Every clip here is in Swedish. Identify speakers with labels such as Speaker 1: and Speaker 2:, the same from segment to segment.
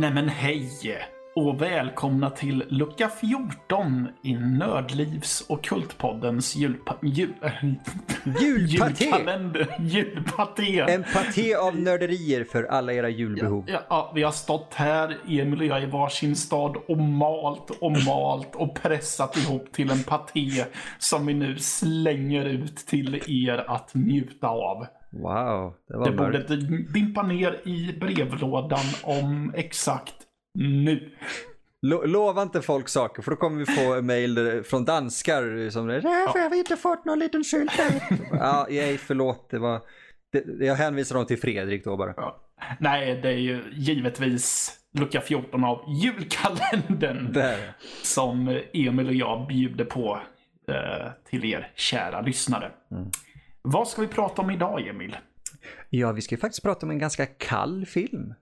Speaker 1: Nej men hej! Och välkomna till lucka 14 i Nördlivs och Kultpoddens julpa... Jul...
Speaker 2: Julpaté!
Speaker 1: Julpaté!
Speaker 2: En paté av nörderier för alla era julbehov.
Speaker 1: Ja, ja, vi har stått här, Emil och jag, i varsin stad och malt och malt och pressat ihop till en paté som vi nu slänger ut till er att njuta av.
Speaker 2: Wow, det var
Speaker 1: Det borde
Speaker 2: mörkt.
Speaker 1: dimpa ner i brevlådan om exakt nu.
Speaker 2: Lo- lova inte folk saker för då kommer vi få mejl från danskar som Därför har vi inte fått någon liten sylt här." Ja, nej, förlåt. Det var... Det, jag hänvisar dem till Fredrik då bara.
Speaker 1: Ja. Nej, det är ju givetvis lucka 14 av julkalendern
Speaker 2: Där.
Speaker 1: som Emil och jag bjuder på eh, till er kära lyssnare.
Speaker 2: Mm.
Speaker 1: Vad ska vi prata om idag, Emil?
Speaker 2: Ja, vi ska ju faktiskt prata om en ganska kall film.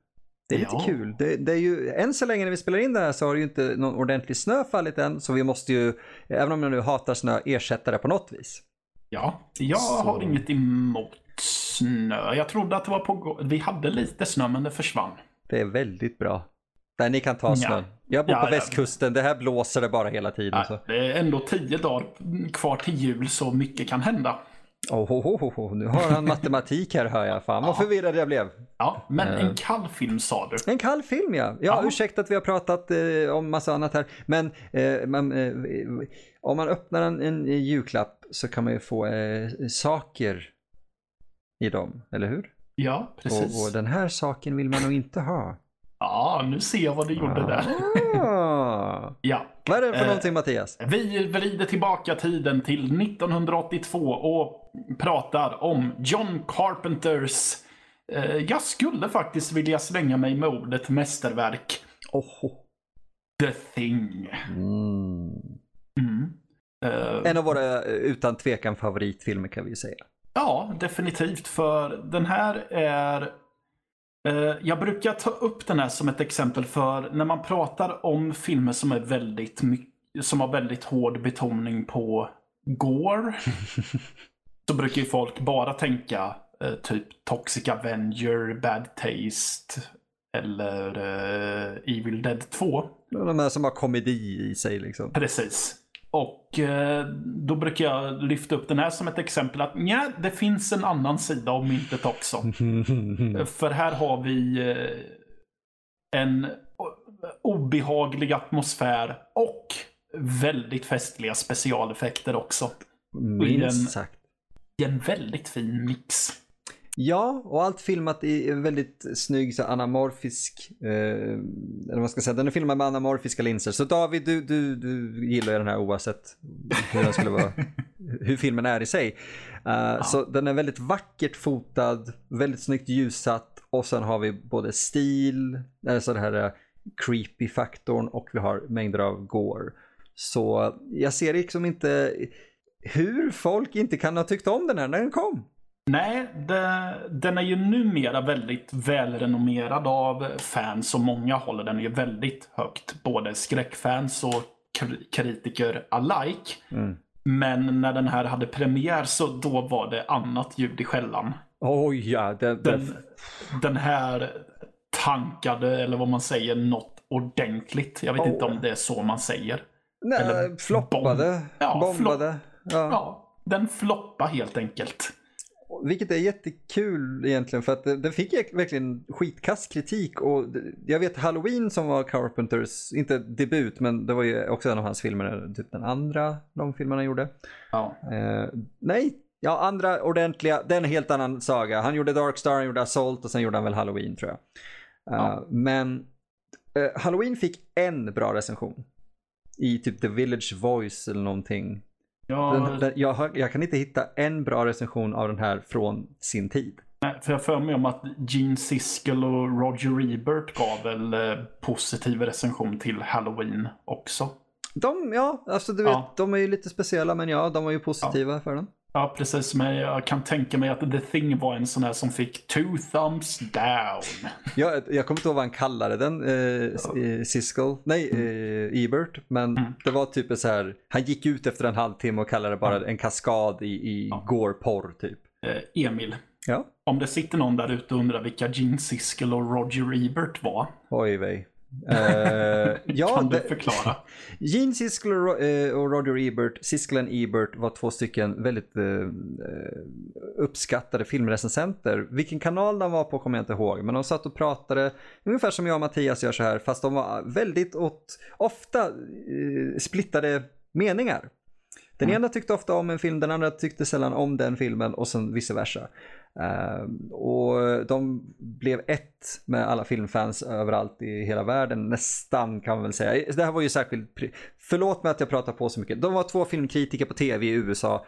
Speaker 2: Det är lite
Speaker 1: Ja.
Speaker 2: kul. Det, det är ju, än så länge när vi spelar in det här så har det ju inte någon ordentlig snö fallit än. Så vi måste ju, även om jag nu hatar snö, ersätta det på något vis.
Speaker 1: Ja, jag
Speaker 2: Så-
Speaker 1: har inget emot snö. Jag trodde att det var på Vi hade lite snö, men det försvann.
Speaker 2: Det är väldigt bra. Där ni kan ta
Speaker 1: Ja.
Speaker 2: snön. Jag bor
Speaker 1: Ja,
Speaker 2: på
Speaker 1: ja.
Speaker 2: västkusten, det här blåser det bara hela tiden.
Speaker 1: Nej, det är ändå tio dagar kvar till jul, så mycket kan hända.
Speaker 2: Oh, oh, oh, oh, nu har han matematik här hör jag. Fan vad förvirrad jag blev.
Speaker 1: Ja, men
Speaker 2: Eh.
Speaker 1: en kall film sa du.
Speaker 2: En kall film ja. Ja,
Speaker 1: Ja.
Speaker 2: ursäkta att vi har pratat eh, om massa annat här. Men eh, man, eh, om man öppnar en, en julklapp så kan man ju få eh, saker i dem, eller hur?
Speaker 1: Ja, precis.
Speaker 2: Och, och den här saken vill man nog inte ha.
Speaker 1: Ja, nu ser jag vad du gjorde där.
Speaker 2: Ah.
Speaker 1: Ja.
Speaker 2: Vad är det för
Speaker 1: Eh.
Speaker 2: någonting Mattias?
Speaker 1: Vi vrider tillbaka tiden till 1982 och pratar om John Carpenters eh, jag skulle faktiskt vilja slänga mig med ordet mästerverk.
Speaker 2: Oh.
Speaker 1: The Thing.
Speaker 2: Mm.
Speaker 1: Mm. Eh,
Speaker 2: En av våra eh, utan tvekan favoritfilmer kan vi ju säga.
Speaker 1: Ja, definitivt. För den här är... Eh, jag brukar ta upp den här som ett exempel för när man pratar om filmer som är väldigt som har väldigt hård betoning på gore. så brukar ju folk bara tänka eh, typ Toxic Avenger, Bad Taste eller eh, Evil Dead 2.
Speaker 2: De här som har komedi i sig liksom.
Speaker 1: Precis. Och eh, då brukar jag lyfta upp den här som ett exempel att nja, det finns en annan sida av myntet också. För här har vi eh, en obehaglig atmosfär och väldigt festliga specialeffekter också.
Speaker 2: Minst sagt.
Speaker 1: I en väldigt fin mix.
Speaker 2: Ja, och allt filmat i en väldigt snygg så anamorfisk, eh, eller vad man ska säga, den är filmad med anamorfiska linser. Så David, du, du, du gillar ju den här oavsett hur den skulle vara, hur filmen är i sig. Eh, Så den är väldigt vackert fotad, väldigt snyggt ljussatt och sen har vi både stil, alltså det här eh, creepy-faktorn och vi har mängder av gore. Så jag ser liksom inte hur folk inte kan ha tyckt om den här när den kom.
Speaker 1: Nej, det, den är ju numera väldigt välrenommerad av fans och många håller den ju väldigt högt. Både skräckfans och kri- kritiker alike.
Speaker 2: Mm.
Speaker 1: Men när den här hade premiär så då var det annat ljud i skällan.
Speaker 2: Oj ja, den, den,
Speaker 1: Den, här tankade, eller vad man säger, något ordentligt. Jag vet
Speaker 2: Oh.
Speaker 1: inte om det är så man säger.
Speaker 2: nej,
Speaker 1: eller
Speaker 2: floppade,
Speaker 1: bomb. Ja,
Speaker 2: bombade. Ja.
Speaker 1: Ja, den floppade helt enkelt.
Speaker 2: Vilket är jättekul egentligen för att det- den fick verkligen skitkass kritik och jag vet Halloween som var Carpenters, inte debut men det var ju också en av hans filmer, typ den andra filmerna han gjorde.
Speaker 1: Ja.
Speaker 2: Eh, nej, ja andra ordentliga, det är en helt annan saga. Han gjorde Dark Star, han gjorde Assault och sen gjorde han väl Halloween tror jag. Eh,
Speaker 1: Ja.
Speaker 2: Men eh, Halloween fick en bra recension. I typ The Village Voice eller någonting.
Speaker 1: Ja,
Speaker 2: jag, jag kan inte hitta en bra recension av den här från sin tid.
Speaker 1: Nej, För jag för mig om att Gene Siskel och Roger Ebert gav väl eh, positiv recension till Halloween också.
Speaker 2: De, ja, alltså du
Speaker 1: Ja.
Speaker 2: vet, de är ju lite speciella men ja, de var ju positiva för den.
Speaker 1: Ja, precis. Men jag kan tänka mig att The Thing var en sån här som fick two thumbs down.
Speaker 2: Jag, jag kommer inte ihåg vad han kallade den, eh, ja. Siskel, nej, eh, Ebert, men
Speaker 1: Mm.
Speaker 2: det var typ så här, han gick ut efter en halvtimme och kallade det bara en kaskad i, i
Speaker 1: Ja.
Speaker 2: gore-porr typ.
Speaker 1: Eh, Emil,
Speaker 2: Ja.
Speaker 1: Om det sitter någon där ute och undrar vilka Gene Siskel och Roger Ebert var.
Speaker 2: Oj vej. Uh, ja,
Speaker 1: kan du förklara?
Speaker 2: Gene Siskel och eh, Roger Ebert, Siskel och Ebert var två stycken väldigt eh, uppskattade filmrecensenter. Vilken kanal de var på kommer jag inte ihåg, men de satt och pratade ungefär som jag och Mattias gör så här, fast de var väldigt åt, ofta eh, splittade meningar. Den
Speaker 1: Mm.
Speaker 2: ena tyckte ofta om en film, den andra tyckte sällan om den filmen och sen vice versa. Eh, och de blev ett med alla filmfans överallt i hela världen, nästan kan man väl säga. Det här var ju särskilt, förlåt mig att jag pratar på så mycket. De var två filmkritiker på tv i USA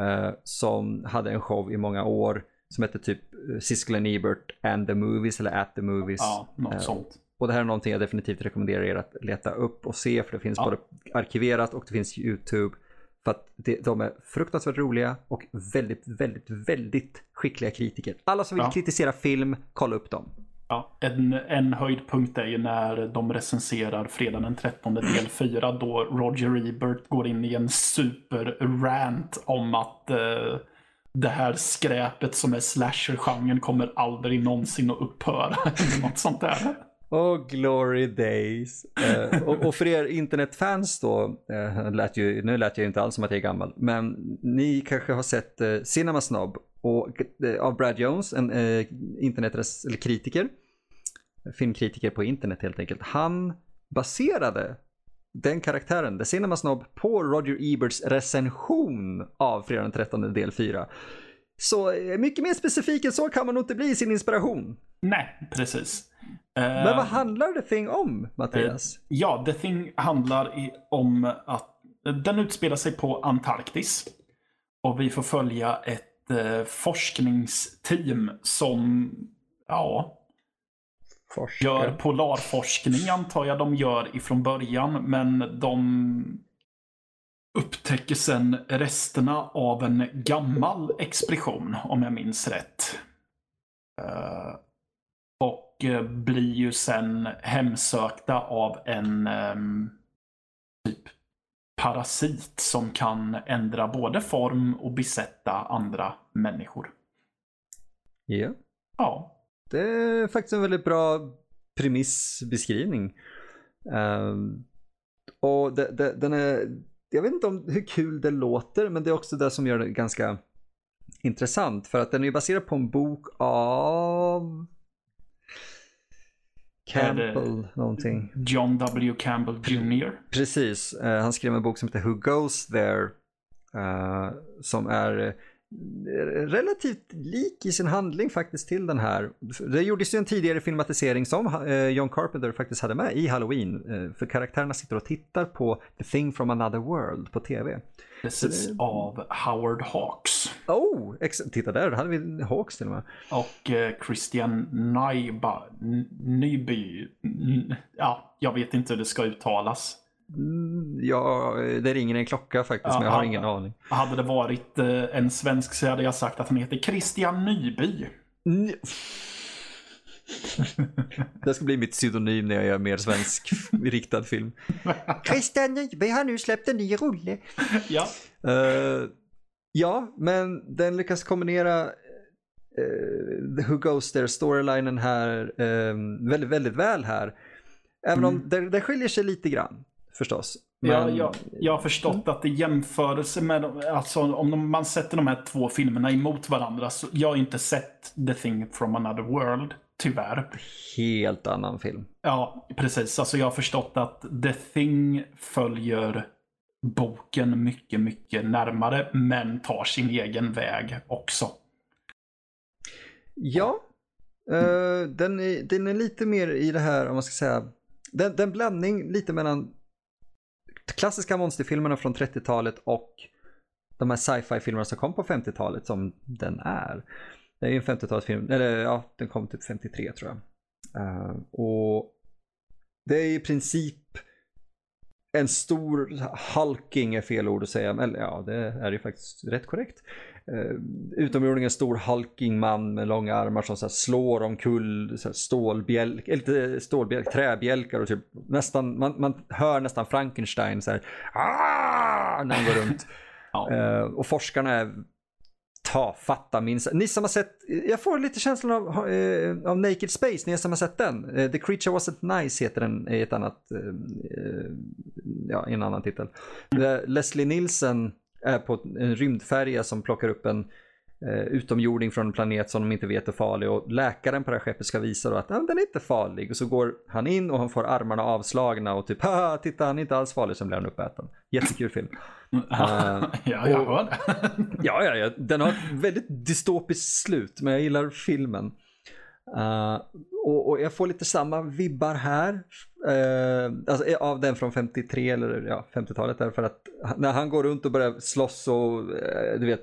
Speaker 2: eh, som hade en show i många år som hette typ eh, Siskel and Ebert and the Movies eller At the Movies.
Speaker 1: Ja, något
Speaker 2: Eh,
Speaker 1: sånt.
Speaker 2: Och det här är någonting jag definitivt rekommenderar er att leta upp och se för det finns
Speaker 1: Ja.
Speaker 2: både arkiverat och det finns YouTube. För att det, de är fruktansvärt roliga och väldigt, väldigt, väldigt skickliga kritiker. Alla som vill
Speaker 1: Ja.
Speaker 2: kritisera film, kolla upp dem.
Speaker 1: Ja, en, en höjdpunkt är ju när de recenserar fredag den 13 del 4 då Roger Ebert går in i en super-rant om att eh, det här skräpet som är slasher-genren kommer aldrig någonsin att upphöra. Eller Något sånt där.
Speaker 2: Oh glory days. Eh, och, och för er internetfans då, eh, lät ju, nu lät jag ju inte alls som att jag är gammal, men ni kanske har sett eh, Cinema Snob och, eh, av Brad Jones, en eh, internetkritiker, filmkritiker på internet helt enkelt. Han baserade den karaktären, The Cinema Snob, på Roger Eberts recension av Fredag den 13 del 4. Så eh, mycket mer specifik än så kan man nog inte bli i sin inspiration.
Speaker 1: Nej, precis. Eh,
Speaker 2: Men vad handlar The Thing om, Mattias?
Speaker 1: Ja, The Thing handlar i, om att den utspelar sig på Antarktis. Och vi får följa ett eh, forskningsteam som, ja, gör polarforskning antar jag de gör ifrån början. Men de upptäcker sen resterna av en gammal expedition, om jag minns rätt. Eh, och eh, blir ju sen hemsökta av en ehm, typ parasit som kan ändra både form och besätta andra människor.
Speaker 2: Ja,
Speaker 1: Ja,
Speaker 2: det är faktiskt en väldigt bra premissbeskrivning. Ehm, och det, det, den är, jag vet inte om hur kul det låter, men det är också det som gör det ganska intressant. För att den är baserad på en bok av Campbell någonting.
Speaker 1: John W. Campbell Jr.
Speaker 2: Precis, eh, han skrev en bok som heter Who Goes There. eh, som är relativt lik i sin handling faktiskt till den här. Det gjordes ju en tidigare filmatisering som eh, John Carpenter faktiskt hade med i Halloween. eh, för karaktärerna sitter och tittar på The Thing from Another World på tv.
Speaker 1: Precis, av Howard Hawks.
Speaker 2: Oh, titta där, hade vi Hawks till och med.
Speaker 1: Och eh, Christian Nyba, Nyby. Ja, jag vet inte hur det ska uttalas.
Speaker 2: Mm, Ja, det ringer en klocka faktiskt,
Speaker 1: Ja,
Speaker 2: men jag har ingen aning.
Speaker 1: Hade det varit eh, en svensk så hade jag sagt att han heter Christian Nyby.
Speaker 2: Mm. Det ska bli mitt pseudonym när jag gör mer svensk riktad film. Christian Nyberg har nu släppt en ny rulle.
Speaker 1: Ja,
Speaker 2: Eh, ja, men den lyckas kombinera uh, Who Goes There storylinen här eh, väldigt, väldigt väl här. Även om
Speaker 1: Mm.
Speaker 2: det, det skiljer sig lite grann förstås. Men-
Speaker 1: jag, jag har förstått att i jämförelse med, alltså om de, man sätter de här två filmerna emot varandra, så jag har inte sett The Thing from Another World, tyvärr.
Speaker 2: Helt annan film.
Speaker 1: Ja, precis. Alltså jag har förstått att The Thing följer boken mycket, mycket närmare, men tar sin egen väg också.
Speaker 2: Ja, eh, den, är, den är lite mer i det här, om man ska säga, den, den blandning lite mellan klassiska monsterfilmerna från 30-talet och de här sci-fi filmerna som kom på 50-talet som den är. Det är ju en 50-talsfilm, eller ja, den kom typ 53 tror jag. Uh, och det är i princip en stor hulking är fel ord att säga, men ja det är ju faktiskt rätt korrekt. Uh, utomjording en stor hulking man med långa armar som så slår omkull stålbjälk, eller inte stålbjälk, träbjälkar och typ nästan, man, man hör nästan Frankenstein så här "Ah!" när han går runt.
Speaker 1: Ja.
Speaker 2: Eh, och forskarna är tafatta minns. Ni som har sett, jag får lite känslan av, eh, av Naked Space, ni som har sett den. Eh, The Creature Wasn't Nice heter den i ett annat, eh, eh ja, en annan titel. Mm. Leslie Nielsen är på en rymdfärja som plockar upp en eh, utomjording från en planet som de inte vet är farlig och läkaren på det här skeppet ska visa då att den är inte farlig och så går han in och han får armarna avslagna och typ haha titta han är inte alls farlig sen blir han uppäten. Jättekul film. uh,
Speaker 1: ja, jag hör det.
Speaker 2: ja, ja, ja, den har ett väldigt dystopiskt slut men jag gillar filmen. Uh, och, och, jag får lite samma vibbar här. Uh, alltså, eh, av den från 53 eller ja, 50-talet. Därför att när han går runt och börjar slåss och uh, du vet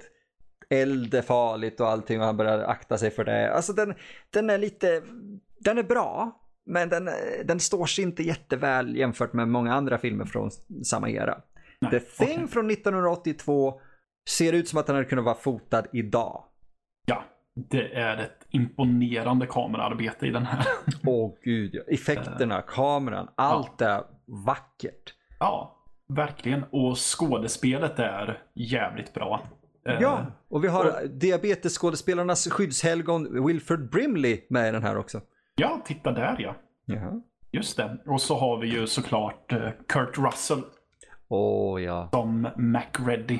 Speaker 2: eld är farligt och allting och han börjar akta sig för det. Alltså den, den är lite, den är bra. Men den, den står sig inte jätteväl jämfört med många andra filmer från samma era. Nej, The Thing okay. från 1982 ser ut som att den hade kunnat vara fotad idag.
Speaker 1: Ja, det är ett imponerande kamerarbete i den här.
Speaker 2: Åh oh, gud, ja. effekterna, kameran, allt ja. är vackert.
Speaker 1: Ja, verkligen. Och skådespelet är jävligt bra.
Speaker 2: Ja, eh, och vi har och... diabetesskådespelarnas skyddshelgon Wilfred Brimley med i den här också.
Speaker 1: Ja, titta där ja.
Speaker 2: Jaha.
Speaker 1: Just det. Och så har vi ju såklart eh, Kurt Russell.
Speaker 2: Åh oh, ja.
Speaker 1: Som MacReady.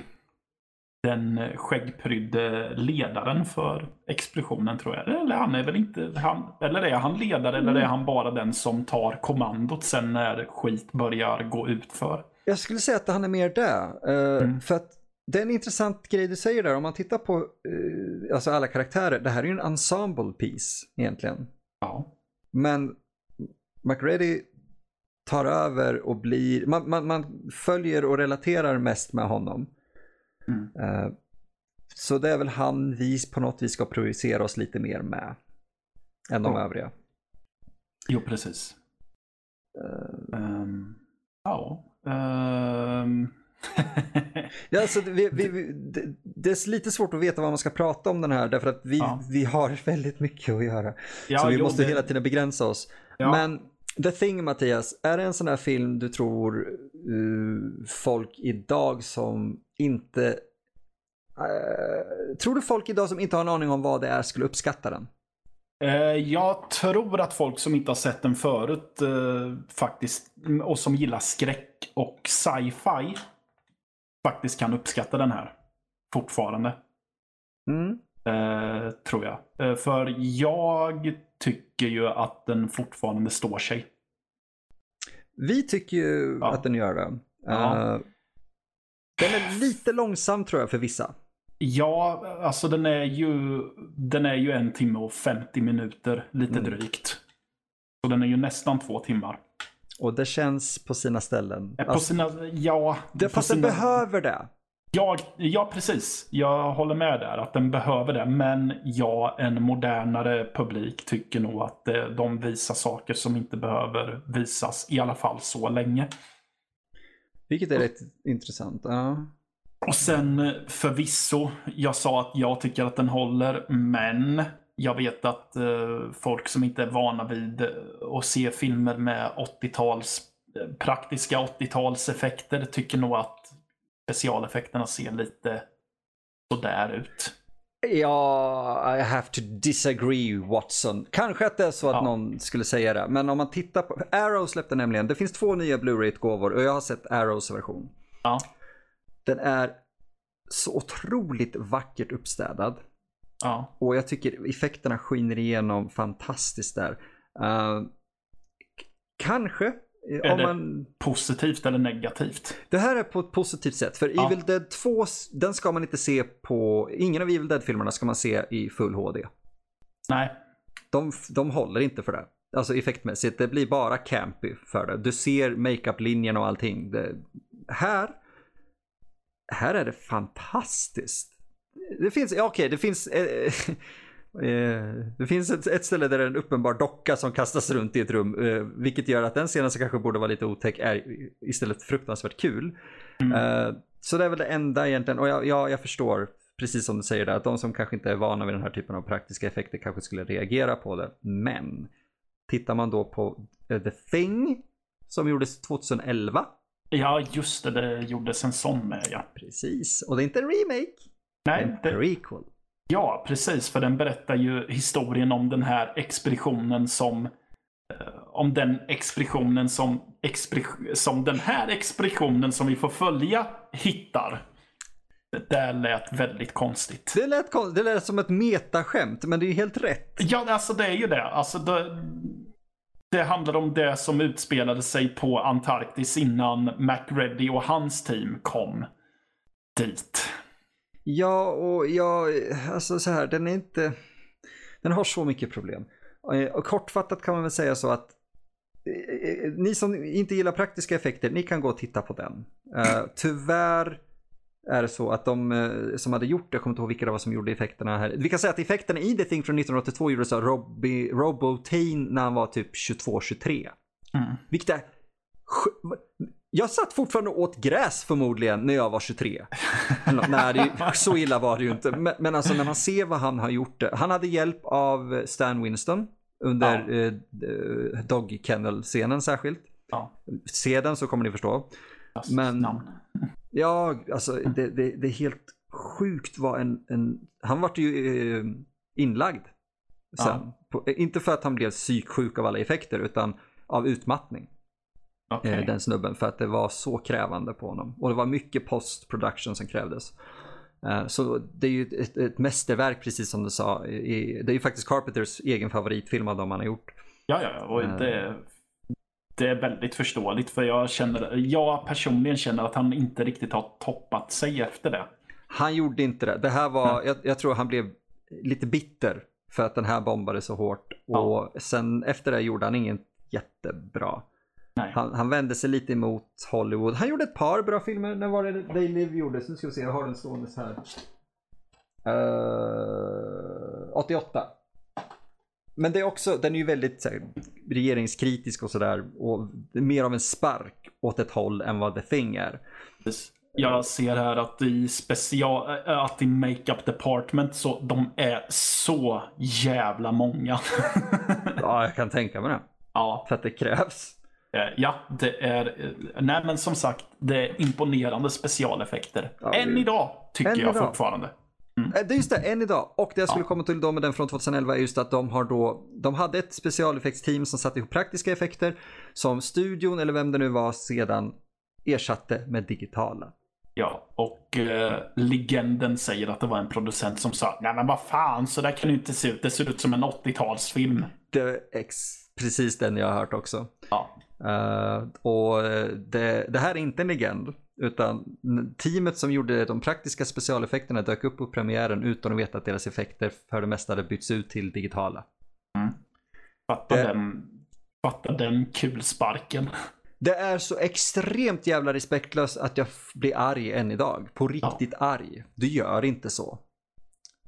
Speaker 1: Den skäggprydde ledaren för explosionen tror jag. Eller han är väl inte, han, eller är han ledare mm. eller är han bara den som tar kommandot sen när skit börjar gå ut för?
Speaker 2: Jag skulle säga att han är mer där. Uh, mm. För att det är en intressant grej du säger där. Om man tittar på uh, alltså alla karaktärer. Det här är ju en ensemble piece egentligen.
Speaker 1: Ja.
Speaker 2: Men McReady tar över och blir, man, man, man följer och relaterar mest med honom.
Speaker 1: Mm. Uh,
Speaker 2: så det är väl han vi på något vis ska projicera oss lite mer med. Än de oh. övriga.
Speaker 1: Jo, precis. Uh, um, ja. Um.
Speaker 2: ja, alltså, vi, vi, vi, det, det, är lite svårt att veta vad man ska prata om den här därför att vi, ja. vi har väldigt mycket att göra. Ja, så vi jo, måste det... hela tiden begränsa oss. Ja. Men The Thing Mattias, är det en sån här film du tror uh, folk idag som inte... Uh, tror du folk idag som inte har en aning om vad det är skulle uppskatta den?
Speaker 1: Uh, jag tror att folk som inte har sett den förut faktiskt, och som gillar skräck och sci-fi faktiskt kan uppskatta den här. Fortfarande.
Speaker 2: Mm.
Speaker 1: Tror jag. För jag tycker ju att den fortfarande står sig.
Speaker 2: Vi tycker ju ja. att den gör det. Ja. Uh, den är lite långsam tror jag för vissa.
Speaker 1: Ja, alltså den är ju, den är ju en timme och 50 minuter, lite mm. drygt. Så den är ju nästan två timmar.
Speaker 2: Och det känns på sina ställen.
Speaker 1: På alltså, sina, ja.
Speaker 2: Det, fast sina... den behöver det.
Speaker 1: Ja, ja, precis. Jag håller med där att den behöver det. Men ja, en modernare publik tycker nog att de visar saker som inte behöver visas. I alla fall så länge.
Speaker 2: Vilket är rätt intressant. Ja.
Speaker 1: Och sen förvisso, jag sa att jag tycker att den håller, men jag vet att eh, folk som inte är vana vid att se filmer med 80-tals praktiska 80-talseffekter tycker nog att specialeffekterna ser lite sådär ut.
Speaker 2: Ja, I have to disagree Watson. Kanske att det är så att ja. någon skulle säga det. Men om man tittar på, Arrow släppte nämligen, det finns två nya Blu-ray-utgåvor och jag har sett Arrows version.
Speaker 1: Ja.
Speaker 2: Den är så otroligt vackert uppstädad.
Speaker 1: Ja.
Speaker 2: Och jag tycker effekterna skiner igenom fantastiskt där. Uh, kanske
Speaker 1: är om det man... positivt eller negativt?
Speaker 2: Det här är på ett positivt sätt. För ja. Evil Dead 2, den ska man inte se på, ingen av Evil Dead-filmerna ska man se i full HD.
Speaker 1: Nej.
Speaker 2: De, de håller inte för det. Alltså effektmässigt, det blir bara campy för det. Du ser makeup-linjen och allting. Det, här, här är det fantastiskt. Det finns, ja, okej, okay, det finns Eh, det finns ett, ett, ställe där det är en uppenbar docka som kastas runt i ett rum. Eh, vilket gör att den scenen som kanske borde vara lite otäck är istället fruktansvärt kul. Mm. Eh, så det är väl det enda egentligen. Och jag, jag, jag förstår, precis som du säger där, att de som kanske inte är vana vid den här typen av praktiska effekter kanske skulle reagera på det. Men tittar man då på The Thing som gjordes 2011.
Speaker 1: Ja, just det. Det gjordes en sån med ja.
Speaker 2: Precis. Och det är inte en remake.
Speaker 1: Nej.
Speaker 2: En prequel.
Speaker 1: Ja, precis. För den berättar ju historien om den här expeditionen som eh, om den expeditionen som, som den här expeditionen som vi får följa hittar. Det där lät väldigt konstigt.
Speaker 2: Det lät, kon- det lät som ett metaskämt, men det är ju helt rätt.
Speaker 1: Ja, alltså det är ju det. Alltså det, det handlar om det som utspelade sig på Antarktis innan MacReady och hans team kom dit.
Speaker 2: Ja, och jag, alltså så här, den är inte, den har så mycket problem. Eh, Och kortfattat kan man väl säga så att eh, eh, ni som inte gillar praktiska effekter, ni kan gå och titta på den. Eh, tyvärr är det så att de som hade gjort det, jag kommer inte ihåg vilka det var som gjorde effekterna här. Vi kan säga att effekterna i The Thing från 1982 gjordes av Robbie, Robo Tain när han var typ 22-23.
Speaker 1: Mm.
Speaker 2: Vilket är... Jag satt fortfarande och åt gräs förmodligen när jag var 23. Eller nå- Nej, det, så illa var det ju inte. Men, men alltså när man ser vad han har gjort. det- Han hade hjälp av Stan Winston under
Speaker 1: Ja.
Speaker 2: eh, eh, Dog Kennel-scenen särskilt.
Speaker 1: Ja.
Speaker 2: Se den så kommer ni förstå. Men-
Speaker 1: namn.
Speaker 2: Ja, alltså det, det, det är helt sjukt vad en... en han vart ju eh, inlagd sen.
Speaker 1: Ja.
Speaker 2: På, eh, inte för att han blev psyksjuk av alla effekter utan av utmattning.
Speaker 1: Okej.
Speaker 2: eh, den snubben för att det var så krävande på honom. Och det var mycket post production som krävdes. Eh, Så det är ju ett, ett mästerverk precis som du sa. I- Det är ju faktiskt Carpenters egen favoritfilm av dem han har gjort.
Speaker 1: Ja, ja, och
Speaker 2: Eh.
Speaker 1: det, det är väldigt förståeligt för jag känner, jag personligen känner att han inte riktigt har toppat sig efter det.
Speaker 2: Han gjorde inte det. Det här var, jag, jag tror han blev lite bitter för att den här bombade så hårt.
Speaker 1: Ja.
Speaker 2: Och sen efter det gjorde han inget jättebra.
Speaker 1: Nej.
Speaker 2: Han, han vände sig lite emot Hollywood. Han gjorde ett par bra filmer. När var det They Live gjordes? Nu ska vi se, jag har den ståendes här. Eh, 88. Men det är också, den är ju väldigt här, regeringskritisk och sådär. Och mer av en spark åt ett håll än vad The Thing är.
Speaker 1: Jag ser här att i special, äh, att i makeup department så de är så jävla många.
Speaker 2: Ja, jag kan tänka mig det.
Speaker 1: ja,
Speaker 2: För att det krävs.
Speaker 1: Eh, ja, det är, eh, nej men som sagt, det är imponerande specialeffekter.
Speaker 2: Ja,
Speaker 1: Än
Speaker 2: det-
Speaker 1: idag, tycker
Speaker 2: Än
Speaker 1: jag
Speaker 2: idag.
Speaker 1: fortfarande.
Speaker 2: Eh, Det är just det, än idag. Och det jag skulle
Speaker 1: Ja.
Speaker 2: komma till då med den från 2011 är just att de har då, de hade ett specialeffektsteam som satte ihop praktiska effekter som studion eller vem det nu var sedan ersatte med digitala.
Speaker 1: Ja, och eh, legenden säger att det var en producent som sa Nej men vad fan, så där kan det inte se ut. Det ser ut som en 80-talsfilm.
Speaker 2: Det ex, precis den jag har hört också.
Speaker 1: Ja.
Speaker 2: Eh, och eh, det, det här är inte en legend. Utan teamet som gjorde de praktiska specialeffekterna dök upp på premiären utan att veta att deras effekter för det mesta hade bytts ut till digitala.
Speaker 1: Fatta,
Speaker 2: Det-
Speaker 1: den, fatta den kulsparken.
Speaker 2: Det är så extremt jävla respektlöst att jag blir arg än idag. På riktigt arg. Du gör inte så.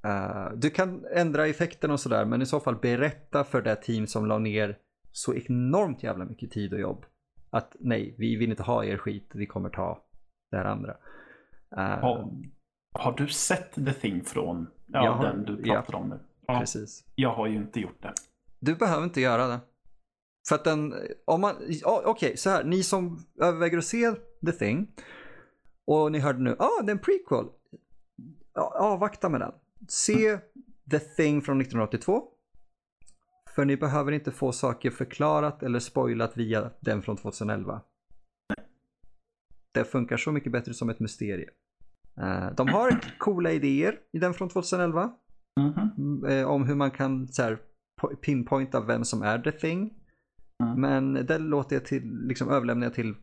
Speaker 2: Eh, du kan ändra effekten och sådär men i så fall berätta för det team som la ner så enormt jävla mycket tid och jobb. Att nej, vi vill inte ha er skit, vi kommer ta det här andra. Eh,
Speaker 1: Har, har du sett The Thing från ja,
Speaker 2: har-
Speaker 1: den du
Speaker 2: ja.
Speaker 1: pratar om nu? Ja,
Speaker 2: Precis.
Speaker 1: jag har ju inte gjort det.
Speaker 2: Du behöver inte göra det. För att den, om man, ja, okej så här, ni som överväger att se The Thing och ni hörde nu, ja ah, det är en prequel. Ja, avvakta med den. Se The Thing från 1982. För ni behöver inte få saker förklarat eller spoilat via den från 2011. Det funkar så mycket bättre som ett mysterium. Eh, De har coola idéer i den från 2011
Speaker 1: Mhm.
Speaker 2: eh, om hur man kan så här, po- pinpointa vem som är the thing.
Speaker 1: Mm.
Speaker 2: Men det låter jag till, liksom överlämnar jag till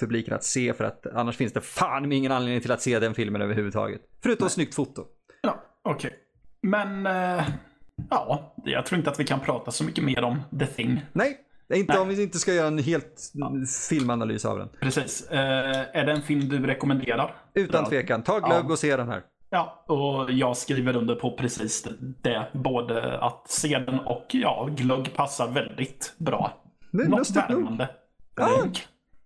Speaker 2: publiken att se för att annars finns det fan ingen anledning till att se den filmen överhuvudtaget. Förutom snyggt foto.
Speaker 1: Ja, okej. Men, eh, ja, jag tror inte att vi kan prata så mycket mer om The Thing.
Speaker 2: Nej, inte
Speaker 1: Nej.
Speaker 2: om vi inte ska göra en helt filmanalys av den.
Speaker 1: Precis. Eh, är det en film du rekommenderar?
Speaker 2: Utan
Speaker 1: Ja.
Speaker 2: tvekan, ta glögg
Speaker 1: Ja.
Speaker 2: och se den här.
Speaker 1: Ja, och jag skriver under på precis det. Både att se den och ja, glögg passar väldigt bra.
Speaker 2: Det är
Speaker 1: Något
Speaker 2: lustigt nog.
Speaker 1: värmande.
Speaker 2: Ja,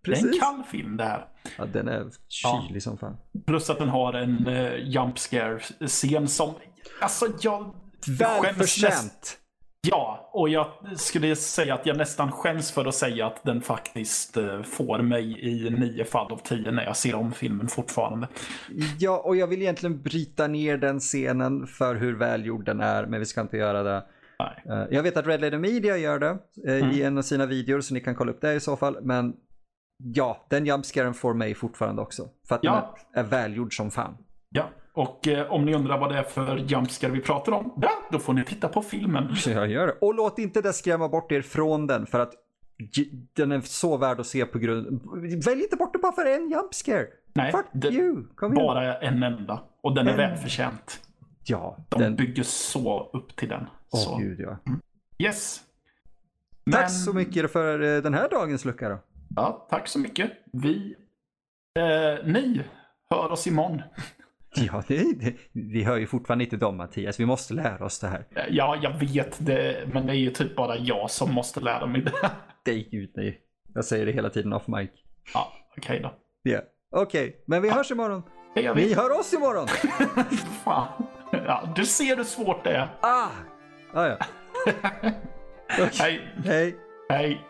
Speaker 1: en, det är en
Speaker 2: precis.
Speaker 1: kall film det här.
Speaker 2: Ja, den är kylig som fan.
Speaker 1: Plus att den har en uh, jump scare-scen som... Alltså jag...
Speaker 2: Välförtjänt.
Speaker 1: Ja, och jag skulle säga att jag nästan skäms för att säga att den faktiskt eh, får mig i nio fall av tio när jag ser om filmen fortfarande.
Speaker 2: Ja, och jag vill egentligen bryta ner den scenen för hur välgjord den är, men vi ska inte göra det.
Speaker 1: Nej.
Speaker 2: Eh, Jag vet att Red Letter Media gör det eh,
Speaker 1: Mm.
Speaker 2: i en av sina videor, så ni kan kolla upp det i så fall. Men ja, den jumpscaren får mig fortfarande också. För att
Speaker 1: Ja.
Speaker 2: den är välgjord som fan.
Speaker 1: Ja, och eh, om ni undrar vad det är för jumpscare vi pratar om, ja, då får ni titta på filmen.
Speaker 2: Jag gör det. Och låt inte det skrämma bort er från den, för att den är så värd att se på grund... Välj inte bort det bara för en jumpscare.
Speaker 1: Nej,
Speaker 2: Fuck
Speaker 1: det,
Speaker 2: you! Kom igen.
Speaker 1: bara en enda. Och den är
Speaker 2: En.
Speaker 1: välförtjänt.
Speaker 2: Ja,
Speaker 1: De
Speaker 2: den...
Speaker 1: bygger så upp till den.
Speaker 2: Åh
Speaker 1: så.
Speaker 2: gud ja.
Speaker 1: Yes.
Speaker 2: Tack
Speaker 1: Men-
Speaker 2: så mycket för eh, den här dagens lucka då.
Speaker 1: Ja, tack så mycket. Vi, eh, ni, hör oss imorgon.
Speaker 2: Ja, det, det, vi hör ju fortfarande inte dem Mattias. Vi måste lära oss det här.
Speaker 1: Eh, Ja, jag vet det, men det är ju typ bara jag som måste lära mig det.
Speaker 2: Nej, gud nej. Jag säger det hela tiden off mic.
Speaker 1: Ja, okej då.
Speaker 2: Ja, okej. Men vi hörs imorgon.
Speaker 1: Det gör
Speaker 2: Vi
Speaker 1: vi.
Speaker 2: hör oss imorgon.
Speaker 1: Fan. Ja, du ser hur svårt det är.
Speaker 2: Ah! Ah, ja.
Speaker 1: Hej.
Speaker 2: Hej.
Speaker 1: Hej.